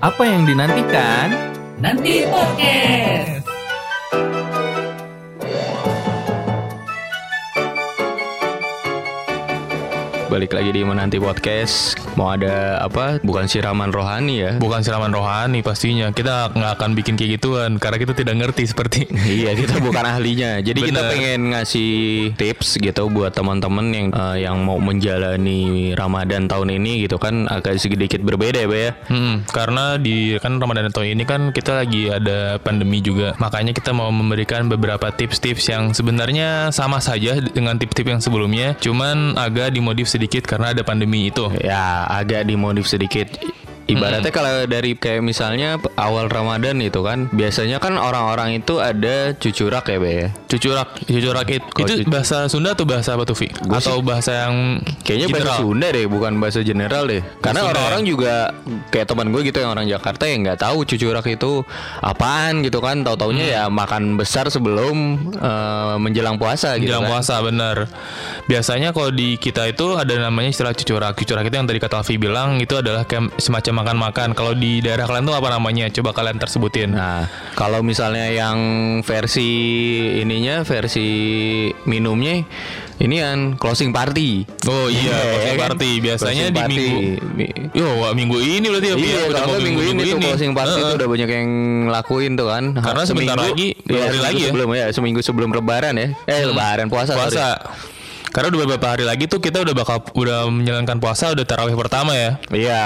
Apa yang dinantikan? Nanti podcast. Balik lagi di Menanti Podcast Mau ada apa? Bukan siraman rohani ya Bukan siraman rohani pastinya. Kita nggak akan bikin kayak gituan karena kita tidak ngerti seperti Iya kita bukan ahlinya Jadi kita Bener. pengen ngasih tips gitu Buat teman-teman yang eh, yang mau menjalani Ramadan tahun ini gitu kan Agak sedikit berbeda ya Bay, ya Hmm, karena di kan Ramadan tahun ini kan kita lagi ada pandemi juga. Makanya kita mau memberikan beberapa tips-tips yang sebenarnya sama saja dengan tips-tips yang sebelumnya, cuman agak dimodif sedikit karena ada pandemi itu. Ya agak dimodif sedikit Ibaratnya kalau dari kayak misalnya awal Ramadan itu kan Biasanya kan orang-orang itu ada cucurak ya Bay ya Cucurak, cucurak it- Kalau itu cuc- bahasa Sunda atau bahasa apa tuh, Vi? Atau bahasa yang Kayaknya bahasa general? Sunda deh, bukan bahasa general deh. Karena Sunda orang-orang ya? juga kayak teman gue gitu yang orang Jakarta yang nggak tahu cucurak itu apaan gitu kan. Tahu-taunya Hmm. ya makan besar sebelum eh, menjelang puasa gitu Menjelang kan. puasa benar. Biasanya kalau di kita itu ada namanya istilah cucurak. Cucurak itu yang tadi kata Alfi bilang itu adalah kayak semacam makan-makan. Kalau di daerah kalian tuh apa namanya? Coba kalian tersebutin. Nah, kalau misalnya yang versi ininya versi minumnya ini kan closing party. Oh iya, Iya, closing kan? party. Biasanya Closing di party. minggu Mi- Yo, wah, minggu ini berarti ya, ya? Iya, Udah kalau mau nggak minggu ini tuh closing party Heeh. tuh udah banyak yang lakuin tuh kan. Karena sebentar lagi, ya, hari lagi ya. sebelum ya, seminggu sebelum lebaran ya. Eh, lebaran puasa. sorry. puasa. Karena udah beberapa hari lagi tuh kita udah bakal udah menjalankan puasa udah tarawih pertama ya. Iya.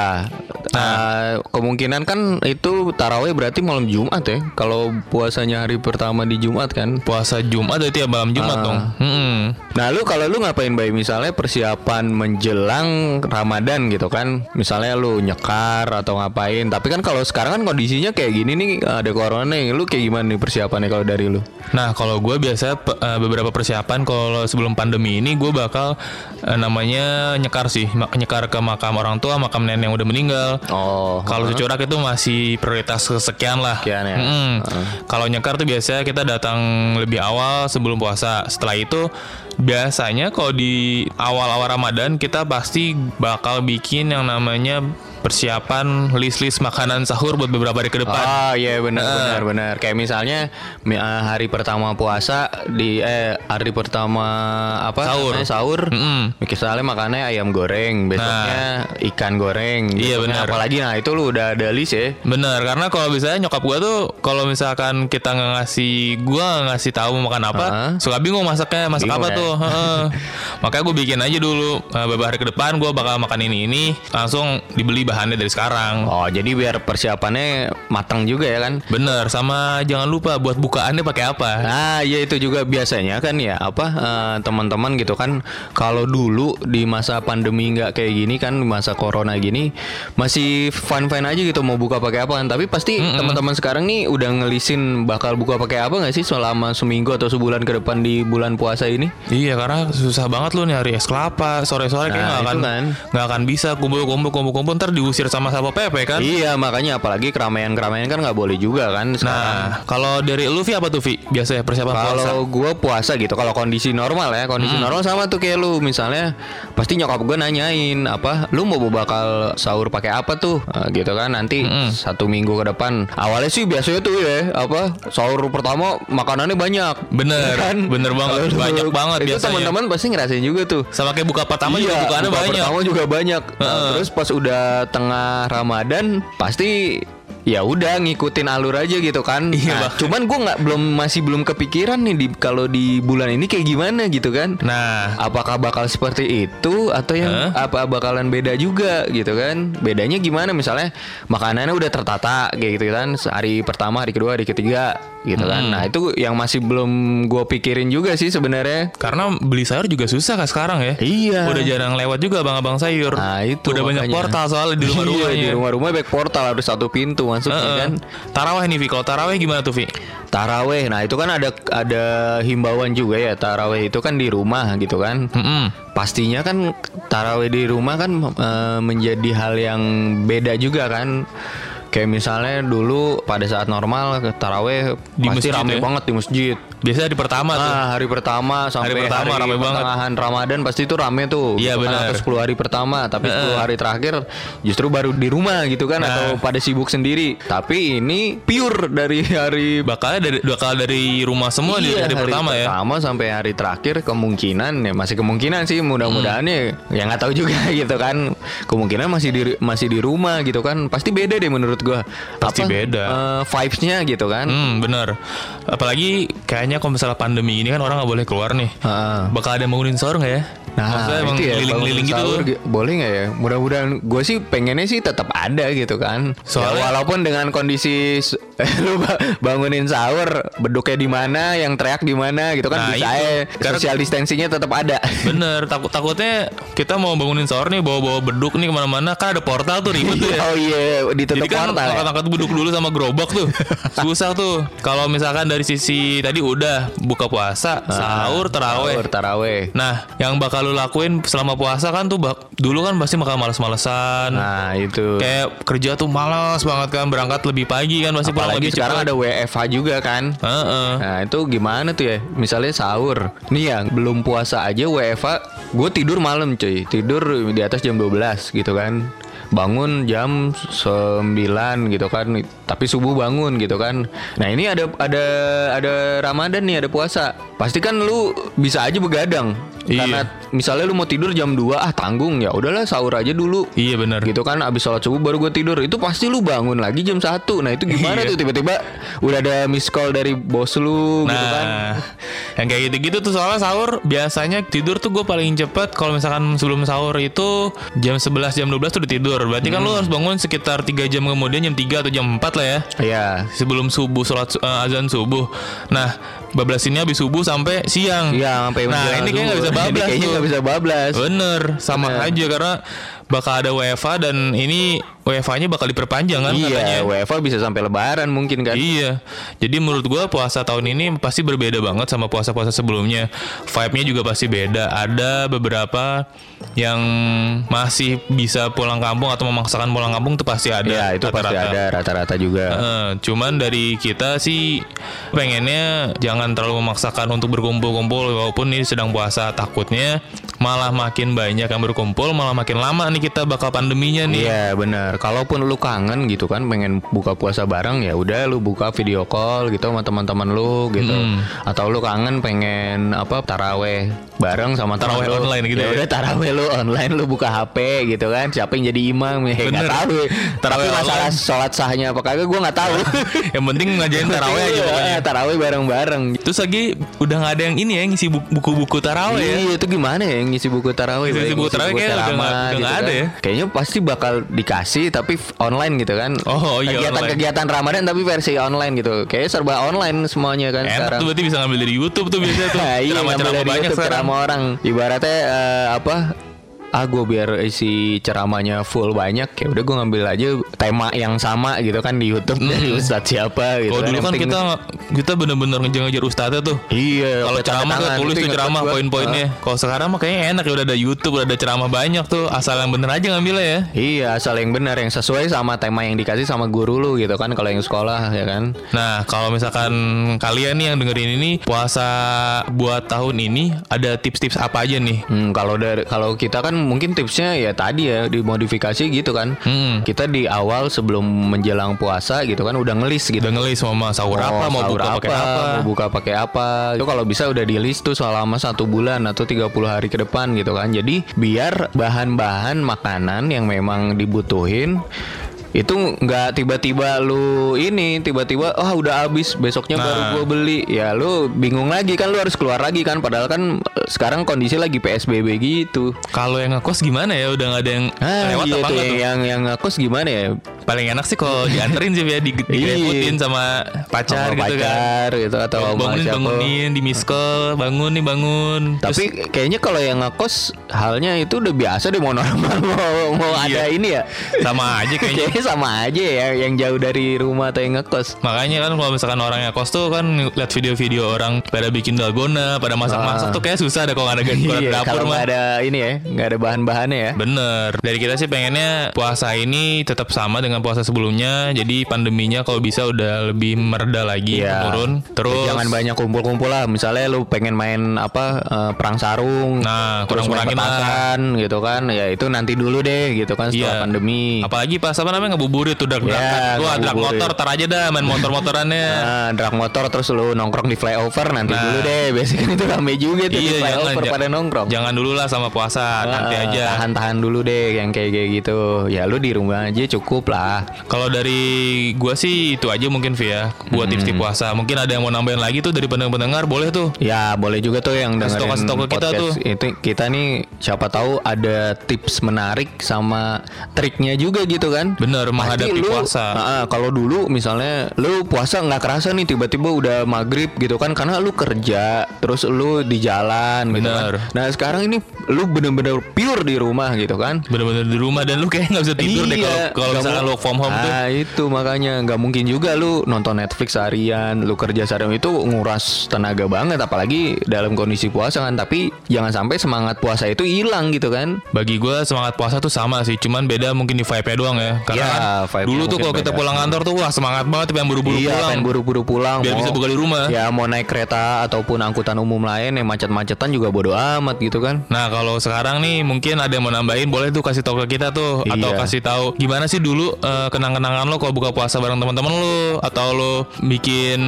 Nah, kemungkinan kan itu tarawih berarti malam Jumat ya. Kalau puasanya hari pertama di Jumat kan. Puasa Jumat berarti ya malam Jumat Ah. dong. Mm-mm. Nah, lu kalau lu ngapain bayi misalnya persiapan menjelang Ramadan gitu kan. Misalnya lu nyekar atau ngapain. Tapi kan kalau sekarang kan kondisinya kayak gini nih ada corona nih. Lu kayak gimana nih persiapannya kalau dari lu? Nah, kalau gue biasa eh, beberapa persiapan kalau sebelum pandemi ini gue bakal eh, namanya nyekar sih, nyekar ke makam orang tua, makam nenek yang udah meninggal. Oh. Kalau cucurak itu masih prioritas kesekian lah. Sekian ya. Mm-mm. Kalau nyekar tuh biasanya kita datang lebih awal sebelum puasa. Setelah itu biasanya kalau di awal-awal Ramadan kita pasti bakal bikin yang namanya persiapan list-list makanan sahur buat beberapa hari ke depan. Oh iya benar Nah. benar benar. Kayak misalnya mi- eh, hari pertama puasa di eh hari pertama apa Sahur. namanya, sahur. Mm-mm. Misalnya makannya ayam goreng, besoknya ikan goreng. Iya, besoknya benar. Apalagi nah itu lu udah ada list ya. Bener, karena kalau misalnya nyokap gua tuh kalau misalkan kita nggak ngasih gua ngasih tahu mau makan apa, Heeh. suka bingung masaknya masak Bingung apa ya? tuh. Heeh. Makanya gue bikin aja dulu eh, beberapa hari ke depan gua bakal makan ini ini, langsung dibeli bahannya dari sekarang. Oh jadi biar persiapannya matang juga ya kan? Bener, sama jangan lupa buat bukaannya pakai apa. Nah, ya itu juga biasanya kan ya apa eh, teman-teman gitu kan kalau dulu di masa pandemi nggak kayak gini kan masa corona gini masih fine fine aja gitu mau buka pakai apa kan tapi pasti teman-teman sekarang nih udah ngelisin bakal buka pakai apa nggak sih selama seminggu atau sebulan ke depan di bulan puasa ini? Iya karena susah banget lu nyari es kelapa sore-sore kayak Nah, nggak itu akan kan. nggak akan bisa kumpul-kumpul kumpul-kumpul ntar diusir sama satpol pp kan. Iya makanya apalagi keramaian-keramaian kan nggak boleh juga kan sekarang. Nah, kalau dari lu Vi apa tuh Vi? Biasanya persiapan puasa. Kalau gue puasa gitu, kalau kondisi normal ya, kondisi normal sama tuh kayak lu, misalnya pasti nyokap gue nanyain apa, lu mau bakal sahur pakai apa tuh, Nah, gitu kan nanti satu minggu ke depan. Awalnya sih biasanya tuh ya, apa sahur pertama makanannya banyak, Bener, Ya kan? bener banget, banyak banget Itu biasanya. teman-teman pasti ngerasain juga tuh. Sama kayak buka pertama juga Iya, bukaannya buka banyak. Pertama juga banyak. Nah, Heeh. terus pas udah tengah Ramadan pasti ya udah ngikutin alur aja gitu kan. Iya, Nah, cuman gua nggak belum masih belum kepikiran nih di kalau di bulan ini kayak gimana gitu kan. Nah, Apakah bakal seperti itu atau yang Heeh. apa bakalan beda juga gitu kan? Bedanya gimana misalnya makanannya udah tertata kayak gitu kan hari pertama, hari kedua, hari ketiga gitu kan. Nah, itu yang masih belum gue pikirin juga sih sebenarnya. karena beli sayur juga susah kan sekarang ya. Iya. Udah jarang lewat juga abang-abang sayur. Nah, itu Udah banyak makanya. portal soalnya di Iya, rumah-rumahnya. di rumah-rumah baik portal harus satu pintu masuknya Heeh. kan. Taraweh nih Vi, kalau taraweh gimana tuh Vi? Taraweh. Nah, itu kan ada ada himbauan juga ya. Taraweh itu kan di rumah gitu kan. Mm-mm. Pastinya kan taraweh di rumah kan eh, menjadi hal yang beda juga kan. Kayak misalnya dulu pada saat normal taraweh Di pasti masjid rame ya? banget di masjid. Biasanya di pertama tuh. Ah, hari pertama sampai Hari pertama rame banget. pertengahan Ramadan pasti itu rame tuh. Iya, Gitu benar. Atau 10 hari pertama, tapi 10 hari terakhir justru baru di rumah gitu kan Nah. atau pada sibuk sendiri. Tapi ini pure dari hari Bakalnya dari bakal dari rumah semua di Iya, hari, pertama ya. pertama sampai hari terakhir kemungkinan ya masih kemungkinan sih mudah-mudahan ya ya nggak tahu juga gitu kan kemungkinan masih di masih di rumah gitu kan pasti beda deh menurut gua Pasti beda. eh, vibes-nya gitu kan Hmm bener Apalagi kayaknya kalau misalnya pandemi ini kan orang nggak boleh keluar nih Heeh. Bakal ada yang bangunin sahur nggak ya? Nah, Maksudnya emang itu ya keliling-keliling gitu sahur boleh nggak ya? Mudah-mudahan gue sih pengennya sih tetap ada gitu kan. Soalnya- Ya, walaupun dengan kondisi lu ba- bangunin sahur, beduknya di mana, yang teriak di mana gitu kan Nah, bisa. Karena- Social distancingnya tetap ada. Bener, takut takutnya kita mau bangunin sahur nih bawa-bawa beduk nih ke mana-mana kan ada portal tuh ribet tuh ya. oh iya, ditutup Jadi kan portal ya. angkat-angkat beduk dulu sama gerobak tuh susah tuh. Kalau misalkan dari sisi tadi udah buka puasa, sahur, teraweh. Sahur, taraweh. Nah, yang bakal lu lakuin selama puasa kan tuh bak dulu kan pasti makan males-malesan. Nah, itu. Kayak kerja tuh malas banget kan berangkat lebih pagi kan pasti pulang lebih sekarang cepat. ada WFH juga kan. Heeh. Nah itu gimana tuh ya Misalnya sahur Nih ya belum puasa aja WFA Gue tidur malam cuy Tidur di atas jam 12 gitu kan Bangun jam 9 gitu kan Tapi subuh bangun gitu kan Nah ini ada ada ada Ramadan nih ada puasa Pasti kan lu bisa aja begadang Iya. Karena misalnya lu mau tidur jam 2 Ah tanggung ya udahlah sahur aja dulu Iya benar. gitu kan abis sholat subuh baru gue tidur itu pasti lu bangun lagi jam 1 nah itu gimana Iya. tuh tiba-tiba udah ada miss call dari bos lu gitu kan Nah, yang kayak gitu-gitu tuh soalnya sahur biasanya tidur tuh gue paling cepet kalau misalkan sebelum sahur itu jam 11 jam 12 tuh udah tidur. Berarti kan lu Hmm. harus bangun sekitar 3 jam kemudian jam 3 atau jam 4 lah ya. Iya Sebelum subuh sholat eh, azan subuh. Nah, bablas ini habis subuh sampai siang. Iya sampai Nah, ini kayak nggak bisa zuhur. Ini bablas kayaknya nggak bisa bablas Bener, sama Bener. aja karena bakal ada WFA dan ini WFA-nya bakal diperpanjang kan katanya. iya WFA bisa sampai lebaran mungkin kan Iya, jadi menurut gua puasa tahun ini pasti berbeda banget sama puasa-puasa sebelumnya. Vibe-nya juga pasti beda. Ada beberapa yang masih bisa pulang kampung atau memaksakan pulang kampung tuh pasti ada. Iya itu pasti rata-rata. ada rata-rata juga Eh, cuman dari kita sih pengennya jangan terlalu memaksakan untuk berkumpul-kumpul walaupun ini sedang puasa takutnya malah makin banyak yang berkumpul malah makin lama nih kita bakal pandeminya nih. Iya benar. Kalaupun lu kangen gitu kan, pengen buka puasa bareng ya udah lu buka video call gitu sama teman-teman lu gitu. Hmm. Atau lu kangen pengen apa taraweh bareng sama Taraweh lu. online gitu ya? Udah taraweh lu online lu buka HP gitu kan. Siapa yang jadi imam ya nggak tahu. Tapi Taraweh masalah sholat sahnya apa kagak gua nggak tahu. yang penting ngajain taraweh aja pokoknya. Taraweh bareng-bareng. Terus lagi udah nggak ada yang ini ya ngisi bu- buku-buku taraweh ya. Iya itu gimana ya ngisi buku tarawih? Ngisi buku tarawih kayaknya udah udah nggak ada ya? Kayaknya pasti bakal dikasih tapi online gitu kan? Oh, iya, Kegiatan-kegiatan Ramadan tapi versi online gitu. Kayaknya serba online semuanya kan Enak sekarang. tuh berarti bisa ngambil dari YouTube tuh biasanya tuh. Iya Ceramah-ceramah banyak YouTube sekarang. ceramah orang. Ibaratnya eh, apa? Ah gue biar isi ceramahnya full banyak ya udah gue ngambil aja tema yang sama gitu kan di YouTube dari Ustadz siapa gitu Kalau dulu Yang kan kita kita bener-bener ngejar-ngejar ustadznya tuh. Iya Kalau ceramah tangan. tulis tuh ceramah poin-poinnya. Kalau sekarang mah kayaknya enak ya udah ada YouTube, udah ada ceramah banyak tuh. Asal yang bener aja ngambilnya ya. Iya asal yang benar yang sesuai sama tema yang dikasih sama guru lu gitu kan kalau yang sekolah ya kan Nah, kalau misalkan kalian nih yang dengerin ini puasa buat tahun ini ada tips-tips apa aja nih? Hmm, kalau dari kalau kita kan mungkin tipsnya ya tadi ya dimodifikasi gitu kan. Hmm. Kita di awal sebelum menjelang puasa gitu kan udah ngelis gitu. Udah ngelis mau sahur apa, mau sahur buka pakai apa. mau buka pakai apa. Itu kalau bisa udah di list tuh selama satu bulan atau 30 hari ke depan gitu kan. Jadi biar bahan-bahan makanan yang memang dibutuhin itu nggak tiba-tiba lu ini tiba-tiba oh udah habis besoknya baru Nah. gua beli ya lu bingung lagi kan lu harus keluar lagi kan padahal kan eh, sekarang kondisi lagi PSBB gitu Kalau yang ngekos gimana ya? Udah nggak ada yang Ah, lewat iya apa tuh tuh? yang yang ngekos gimana ya? Paling enak sih kalau dianterin sih ya di direpotin sama pacar Sama gitu kan. pacar gitu atau bangunin siapa. bangunin di miss call bangun nih bangun Tapi kayaknya kalau yang ngekos halnya itu udah biasa deh mau normal mau mau Iya. ada ini ya. sama aja kayaknya Kayaknya sama aja ya yang jauh dari rumah atau yang ngekos. makanya kan kalau misalkan orang yang kos tuh kan lihat video-video orang pada bikin dalgona pada masak-masak tuh kayak susah deh kalau nggak ada Iya, dapur mah ada ini ya, nggak ada bahan-bahannya ya. Bener Dari kita sih pengennya puasa ini tetap sama dengan dengan puasa sebelumnya. Jadi pandeminya kalau bisa udah lebih mereda lagi, Iya. menurun. Terus jangan banyak kumpul-kumpul lah. Misalnya lu pengen main apa eh, perang sarung, Nah, kurang-kurangin lah. gitu kan. Ya itu nanti dulu deh gitu kan setelah Iya. pandemi. Apalagi pas apa namanya ngebuburit tuh drag Ya, Wah, drag ngabuburit. motor tar aja dah main motor-motorannya. Nah, drag motor terus lu nongkrong di flyover nanti Nah. dulu deh. Biasanya kan itu rame juga tuh di iya, jangan flyover ja- pada nongkrong. Jangan dulu lah sama puasa, nanti Ah, aja. Tahan-tahan dulu deh yang kayak kayak gitu. Ya lu di rumah aja cukup lah. Kalau dari gua sih itu aja mungkin Via buat tips Hmm. di puasa. Mungkin ada yang mau nambahin lagi tuh dari pendengar-pendengar boleh tuh. Ya boleh juga tuh yang dengerin kasih tau ke kita podcast tuh. itu kita nih siapa tahu ada tips menarik sama triknya juga gitu kan. Bener, menghadapi lu, puasa. ah, kalau dulu misalnya lu puasa nggak kerasa nih tiba-tiba udah maghrib gitu kan karena lu kerja terus lu di jalan gitu kan. Bener. Nah sekarang ini lu bener-bener pure di rumah gitu kan. Bener-bener di rumah dan lu kayak nggak bisa tidur deh kalau kalau misalkan mau- lu work from home tuh. ah, itu makanya nggak mungkin juga lu nonton Netflix seharian, lu kerja seharian itu nguras tenaga banget apalagi dalam kondisi puasa kan. Tapi jangan sampai semangat puasa itu hilang gitu kan. Bagi gua semangat puasa tuh sama sih, cuman beda mungkin di vibe-nya doang ya. Karena Iya, kan dulu tuh kalau kita pulang kantor tuh wah semangat banget pengen buru-buru iya, pulang. pengen buru-buru pulang. Biar bisa buka di rumah. Ya mau naik kereta ataupun angkutan umum lain yang macet-macetan juga bodo amat gitu kan. Nah kalau sekarang nih mungkin ada yang mau nambahin boleh tuh kasih tahu ke kita tuh atau Iya. kasih tahu gimana sih dulu eh, kenang-kenangan lo kalau buka puasa bareng teman-teman lo atau lo bikin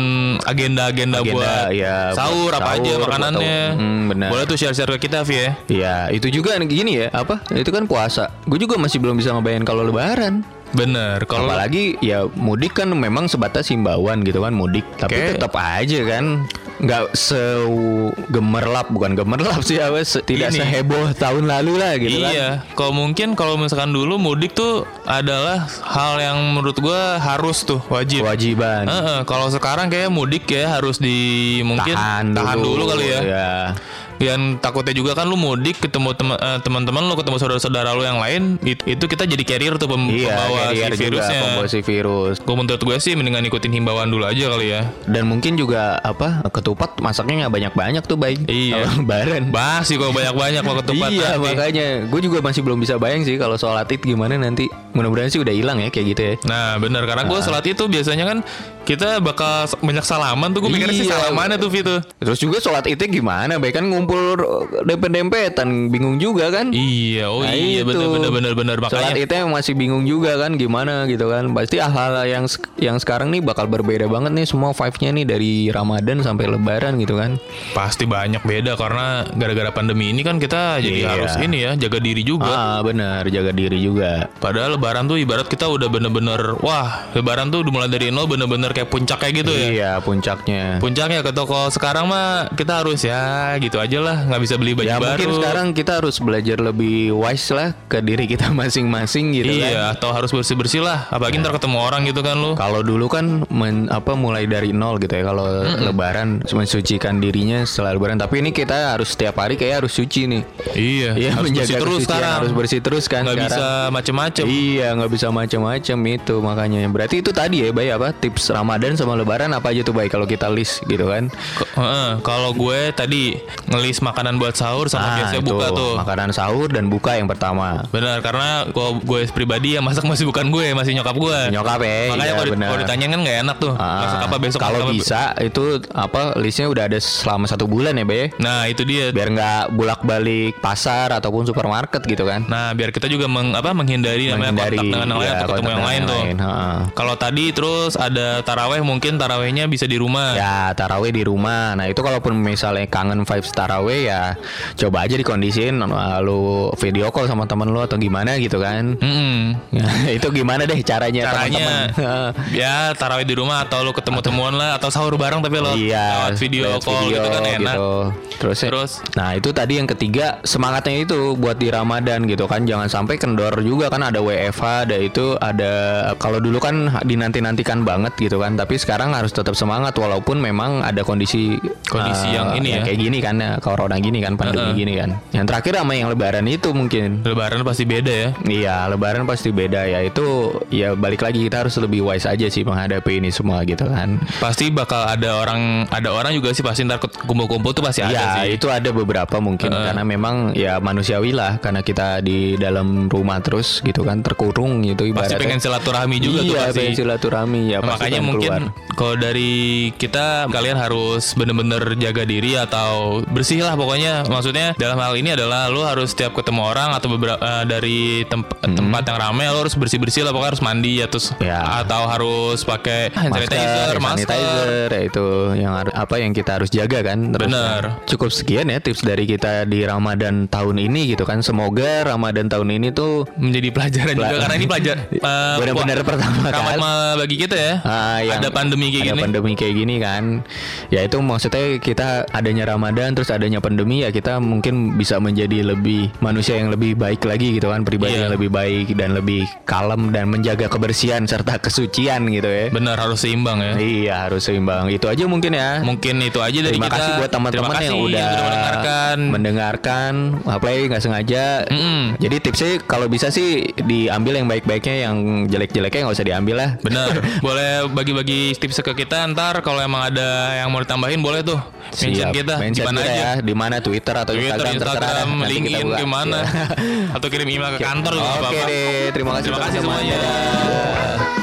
agenda-agenda Agenda, buat ya, buat sahur apa aja sahur, makanannya. buat- Hmm, benar. Boleh tuh share-share ke kita Vi ya. Iya, itu juga gini ya, apa? Itu kan puasa. Gue juga masih belum bisa ngebayangin kalau lebaran. Bener kalau Apalagi ya mudik kan memang sebatas himbauan gitu kan mudik, tapi Oke. tetap aja kan nggak segemerlap bukan gemerlap sih apa se- tidak Ini. seheboh tahun lalu lah gitu kan. iya, kalau mungkin kalau misalkan dulu mudik tuh adalah hal yang menurut gua harus tuh wajib. Kewajiban. Heeh, kalau sekarang kayak mudik ya harus di mungkin tahan dulu, kali ya. ya. Dan takutnya juga kan lu mudik ketemu eh, teman-teman lu ketemu saudara-saudara lu yang lain it- itu kita jadi carrier tuh pem- Iya, pembawa si carrier juga virusnya. pembawa si virus. Gue menurut gue sih mendingan ikutin himbauan dulu aja kali ya. Dan mungkin juga apa ketupat masaknya nggak banyak-banyak tuh baik. Iya. Lebaran. Bah sih kalau banyak-banyak mau ketupat iya nanti. makanya gue juga masih belum bisa bayang sih kalau sholat id gimana nanti mudah-mudahan sih udah hilang ya kayak gitu ya Nah bener karena gue sholat itu biasanya kan kita bakal banyak salaman tuh gue mikirnya sih Iya. salamannya tuh Vito. Terus juga sholat idnya gimana? Baik kan ngumpul dempet-dempetan, bingung juga kan? Iya, oh Nah, iya itu. bener bener bener bener Sholat makanya. idnya masih bingung juga kan gimana gitu kan? Pasti hal-hal yang yang sekarang nih bakal berbeda banget nih semua vibe-nya nih dari Ramadan sampai Lebaran gitu kan? Pasti banyak beda karena gara-gara pandemi ini kan kita jadi Iya. harus ini ya jaga diri juga. Ah benar, jaga diri juga. Padahal lebaran tuh ibarat kita udah bener-bener wah lebaran tuh udah mulai dari nol bener-bener kayak puncak kayak gitu ya. Iya puncaknya. Puncaknya ke toko sekarang mah kita harus ya gitu aja lah nggak bisa beli baju Ya baru. mungkin sekarang kita harus belajar lebih wise lah ke diri kita masing-masing gitu kan. iya atau harus bersih bersih lah apalagi ntar ketemu orang gitu kan lu. Kalau dulu kan men- apa mulai dari nol gitu ya kalau lebaran mensucikan dirinya setelah lebaran tapi ini kita harus setiap hari kayak harus suci nih. Iya, Iya harus menjaga bersih terus sekarang. harus bersih terus kan nggak bisa macem-macem. Iya nggak bisa macam-macam itu makanya berarti itu tadi ya Bay apa tips Ramadan sama Lebaran apa aja tuh Bay kalau kita list gitu kan K- kalau gue tadi ngelis makanan buat sahur sama Ah, itu, buka tuh. makanan sahur dan buka yang pertama Benar, karena kalau gue pribadi yang masak masih bukan gue, masih nyokap gue. nyokap ya Makanya iya, kalau, di- kalau ditanyain kan nggak enak tuh. Ah, masak apa besok? kalau bisa itu apa listnya udah ada selama satu bulan ya Bay Nah itu dia. biar nggak bolak-balik pasar ataupun supermarket gitu kan Nah biar kita juga meng, apa menghindari, namanya Menghindari, kontak dengan yang lain ya, atau ketemu yang lain tuh. lain. Kalau tadi terus ada taraweh mungkin tarawehnya bisa di rumah. Ya taraweh di rumah. Nah itu kalaupun misalnya kangen vibes taraweh ya coba aja dikondisin lalu video call sama temen lu atau gimana gitu kan. Mm-mm. Ya, itu gimana deh caranya, Caranya teman-teman. ya taraweh di rumah atau lo ketemu temuan lah atau sahur bareng tapi lo iya, lewat video lewat call gitu kan enak. gitu. Terus, ya- Terus? nah itu tadi yang ketiga semangatnya itu buat di Ramadan gitu kan jangan sampai kendor juga kan ada WFH ada itu ada kalau dulu kan dinanti nantikan banget gitu kan tapi sekarang harus tetap semangat walaupun memang ada kondisi Kondisi eh, yang ini ya. kayak gini kan ya corona gini kan pandemi Heeh. gini kan yang terakhir sama yang Lebaran itu mungkin Lebaran pasti beda ya. Iya, lebaran pasti beda ya. Itu ya balik lagi kita harus lebih wise aja sih menghadapi ini semua gitu kan. Pasti bakal ada orang ada orang juga sih pasti ntar kumpul-kumpul tuh pasti ada ya, sih. itu ada beberapa mungkin karena memang ya manusiawi lah karena kita di dalam rumah terus gitu kan ter terkurung gitu Pasti ibaratnya. pengen silaturahmi juga tuh iya, pasti. pengen silaturahmi ya Nah, pasti makanya mungkin kalau dari kita kalian harus bener-bener jaga diri atau bersih lah pokoknya maksudnya dalam hal ini adalah lu harus setiap ketemu orang atau beberapa eh, dari temp- tempat yang ramai lu harus bersih-bersih lah pokoknya harus mandi ya terus Ya. atau harus pakai hand masker, sanitizer, masker. sanitizer, ya itu yang har- apa yang kita harus jaga kan. Terus Bener. ya, cukup sekian ya tips dari kita di Ramadan tahun ini gitu kan. Semoga Ramadan tahun ini tuh menjadi pelajaran Pela- karena ini pelajar eh, Benar-benar pertama kali. bagi kita ya. Ah, yang ada pandemi kayak ada gini. pandemi kayak gini kan. Ya itu maksudnya kita adanya Ramadan terus adanya pandemi ya kita mungkin bisa menjadi lebih manusia yang lebih baik lagi gitu kan pribadi Iya. yang lebih baik dan lebih kalem dan menjaga kebersihan serta kesucian gitu ya. Benar harus seimbang ya. Iya harus seimbang. Itu aja mungkin ya. Mungkin itu aja dari Terima kita. kasih buat teman-teman Terima yang udah mendengarkan. mendengarkan. Apa ya nggak sengaja. Mm-mm. Jadi tipsnya kalau bisa sih diambil yang baik-baiknya, yang jelek-jeleknya nggak usah diambil lah. Bener, boleh bagi-bagi tips ke kita ntar kalau emang ada yang mau ditambahin boleh tuh mention Siap. kita di Mention mana kita aja. ya, di mana Twitter atau Twitter, Instagram, terserah. Instagram, kita LinkedIn gimana? Ya. Atau kirim email ke kantor Oke apa-apa. deh, terima kasih Terima kasih semuanya. Dadah.